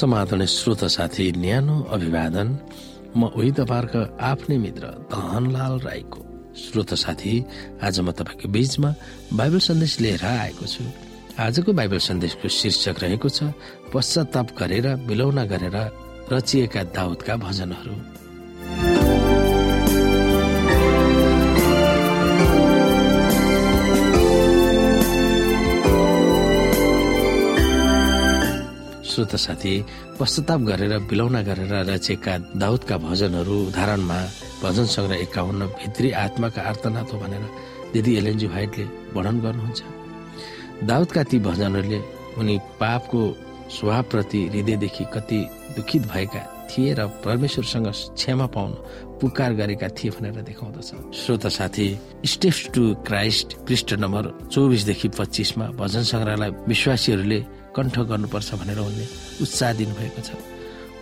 समाधान श्रोता साथी न्यानो अभिवादन। म उही तपाईँहरूको आफ्नै मित्र धनलाल राईको। श्रोता साथी आज म तपाईँको बीचमा बाइबल सन्देश लिएर आएको छु। आजको बाइबल सन्देशको शीर्षक रहेको छ पश्चाताप गरेर बिलौना गरेर रचिएका दाउदका भजनहरू। श्रोत साथी पश्चाताप गरेर बिलौना गरेर रचेका दाउदका भजनहरू उदाहरणमा भजन सङ्ग्रह एकाउन्न भित्री आत्माका आर्तनाथ हो भनेर दिदी एलएनजी भाइटले वर्णन गर्नुहुन्छ। दाउदका ती भजनहरूले उनी पापको स्वभावप्रति हृदयदेखि कति दुखित भएका थिए र परमेश्वरसँग क्षमा पाउन पुकार गरेका थिए भनेर देखाउँदछ। श्रोता साथी स्टेप्स टु क्राइस्ट पृष्ठ नम्बर चौबिसदेखि पच्चिसमा भजन सङ्ग्रहलाई विश्वासीहरूले कण्ठ गर्नुपर्छ भनेर उनले उत्साह दिनुभएको छ।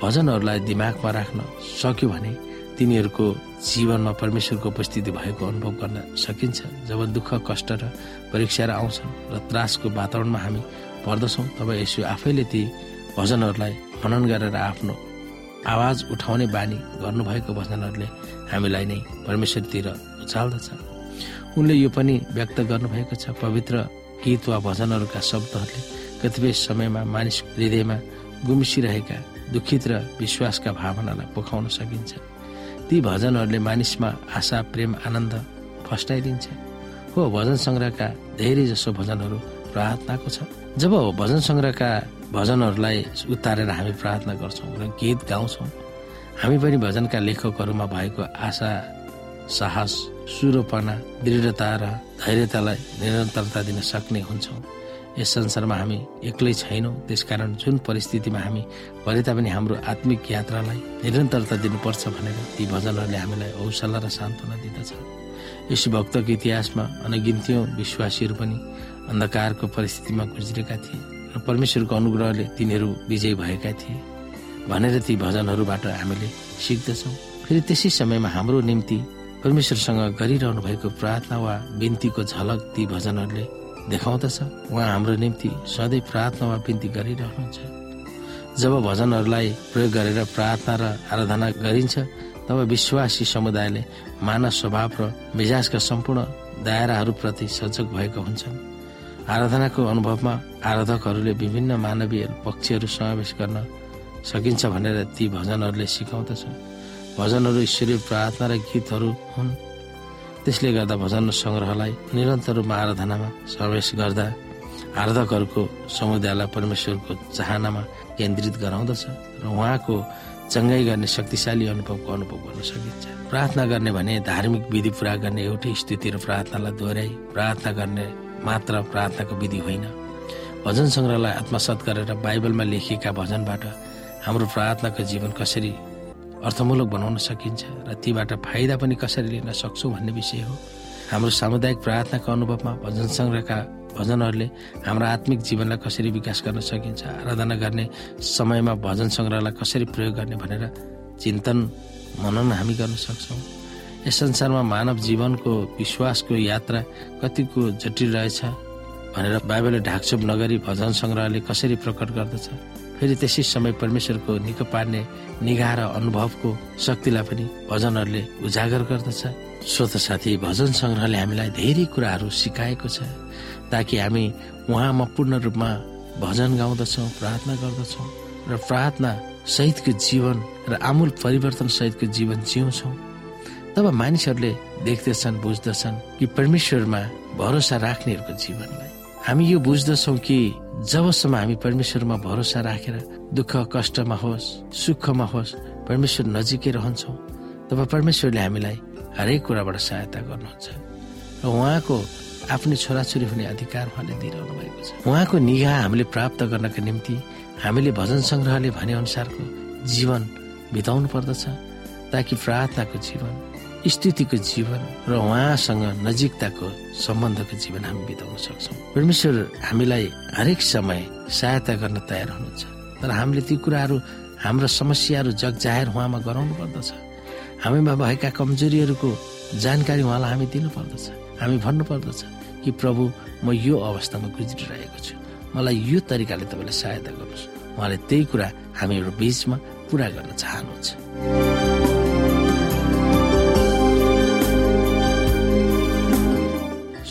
भजनहरूलाई दिमागमा राख्न सक्यो भने तिनीहरूको जीवनमा परमेश्वरको उपस्थिति भएको अनुभव गर्न सकिन्छ। जब दुःख कष्ट र परीक्षा आउँछन् र त्रासको वातावरणमा हामी पर्दछौँ तब यसो आफैले ती भजनहरूलाई मनन गरेर आफ्नो आवाज उठाउने बानी गर्नुभएको भजनहरूले हामीलाई नै परमेश्वरतिर उचाल्दछ। उनले यो पनि व्यक्त गर्नुभएको छ पवित्र गीत वा भजनहरूका शब्दहरूले कतिपय समयमा मानिस हृदयमा गुम्सिरहेका दुखित र विश्वासका भावनालाई पोखाउन सकिन्छ। ती भजनहरूले मानिसमा आशा प्रेम आनन्द फस्टाइदिन्छ। हो भजन सङ्ग्रहका धेरै जसो भजनहरू प्रार्थनाको छ। जब भजन सङ्ग्रहका भजनहरूलाई उतारेर हामी प्रार्थना गर्छौँ र गीत गाउँछौँ हामी पनि भजनका लेखकहरूमा भएको आशा साहस सुरोपना दृढता र धैर्यतालाई निरन्तरता दिन सक्ने हुन्छौँ। यस संसारमा हामी एक्लै छैनौँ। त्यसकारण जुन परिस्थितिमा हामी भरे तापनि हाम्रो आत्मिक यात्रालाई निरन्तरता दिनुपर्छ भनेर ती भजनहरूले हामीलाई हौसला र सान्त्वना दिँदछ। यस भक्तको इतिहासमा अनगिन्थ्यौँ विश्वासीहरू पनि अन्धकारको परिस्थितिमा गुज्रेका थिए र परमेश्वरको अनुग्रहले तिनीहरू विजय भएका थिए भनेर ती भजनहरूबाट हामीले सिक्दछौँ। फेरि त्यसै समयमा हाम्रो निम्ति परमेश्वरसँग गरिरहनु भएको प्रार्थना वा बिन्तीको झलक ती भजनहरूले देखाउँदछ। उहाँ हाम्रो निम्ति सधैँ प्रार्थना वा बिन्ती गरिरहनुहुन्छ। जब भजनहरूलाई प्रयोग गरेर प्रार्थना र आराधना गरिन्छ तब विश्वासी समुदायले मानव स्वभाव र मिजाजका सम्पूर्ण दायराहरूप्रति सजग भएको हुन्छन्। आराधनाको अनुभवमा आराधकहरूले विभिन्न मानवीय पक्षहरू समावेश गर्न सकिन्छ भनेर ती भजनहरूले सिकाउँदछ भजनहरू ईश्वरीय प्रार्थना र गीतहरू हुन्। त्यसले गर्दा भजन सङ्ग्रहलाई निरन्तर रूपमा आराधनामा समावेश गर्दा आराधकहरूको समुदायलाई परमेश्वरको चाहनामा केन्द्रित गराउँदछ र उहाँको चङ्गाई गर्ने शक्तिशाली अनुभवको अनुभव गर्न सकिन्छ। प्रार्थना गर्ने भने धार्मिक विधि पुरा गर्ने एउटै स्थिति र प्रार्थनालाई दोहोऱ्याई प्रार्थना गर्ने मात्र प्रार्थनाको विधि होइन। भजन सङ्ग्रहलाई आत्मसात गरेर बाइबलमा लेखिएका भजनबाट हाम्रो प्रार्थनाको जीवन कसरी अर्थमूलक बनाउन सकिन्छ र तीबाट फाइदा पनि कसरी लिन सक्छौँ भन्ने विषय हो। हाम्रो सामुदायिक प्रार्थनाको अनुभवमा भजन सङ्ग्रहका भजनहरूले हाम्रो आत्मिक जीवनलाई कसरी विकास गर्न सकिन्छ आराधना गर्ने समयमा भजन सङ्ग्रहलाई कसरी प्रयोग गर्ने भनेर चिन्तन मनन हामी गर्न सक्छौँ। यस संसारमा मानव जीवनको विश्वासको यात्रा कतिको जटिल रहेछ भनेर बाइबलले ढाकछोप नगरी भजन सङ्ग्रहले कसरी प्रकट गर्दछ? फेरि त्यसै समय परमेश्वरको निको पार्ने निगाह र अनुभवको शक्तिलाई पनि भजनहरूले उजागर गर्दछ। स्वत साथी भजन सङ्ग्रहले हामीलाई धेरै कुराहरू सिकाएको छ ताकि हामी उहाँमा पूर्ण रूपमा भजन गाउँदछौँ प्रार्थना गर्दछौँ र प्रार्थना सहितको जीवन र आमूल परिवर्तन सहितको जीवन जिउँछौँ। तब मानिसहरूले देख्दछन् बुझ्दछन् कि परमेश्वरमा भरोसा राख्नेहरूको जीवनलाई हामी यो बुझ्दछौँ कि जबसम्म हामी परमेश्वरमा भरोसा राखेर दुःख कष्टमा होस् सुखमा होस् परमेश्वर नजिकै रहन्छौँ तब परमेश्वरले हामीलाई हरेक कुराबाट सहायता गर्नुहुन्छ। र उहाँको आफ्नो छोराछोरी हुने अधिकार उहाँले दिइरहनु भएको छ। उहाँको निगाह हामीले प्राप्त गर्नका निम्ति हामीले भजन सङ्ग्रहले भने अनुसारको जीवन बिताउनु पर्दछ ताकि प्रार्थनाको जीवन स्थितिको जीवन र उहाँसँग नजिकताको सम्बन्धको जीवन हामी बिताउन सक्छौँ। परमेश्वर हामीलाई हरेक समय सहायता गर्न तयार हुनुहुन्छ। तर हामीले ती कुराहरू हाम्रो समस्याहरू जग जाहेर उहाँमा गराउनु पर्दछ। हामीमा भएका कमजोरीहरूको जानकारी उहाँलाई हामी दिनु पर्दछ। हामी भन्नु पर्दछ कि प्रभु म यो अवस्थामा गुज्रिरहेको छु। मलाई यो तरिकाले तपाईँलाई सहायता गर्नुहोस्। उहाँले त्यही कुरा हामीहरू बीचमा पुरा गर्न चाहनुहुन्छ।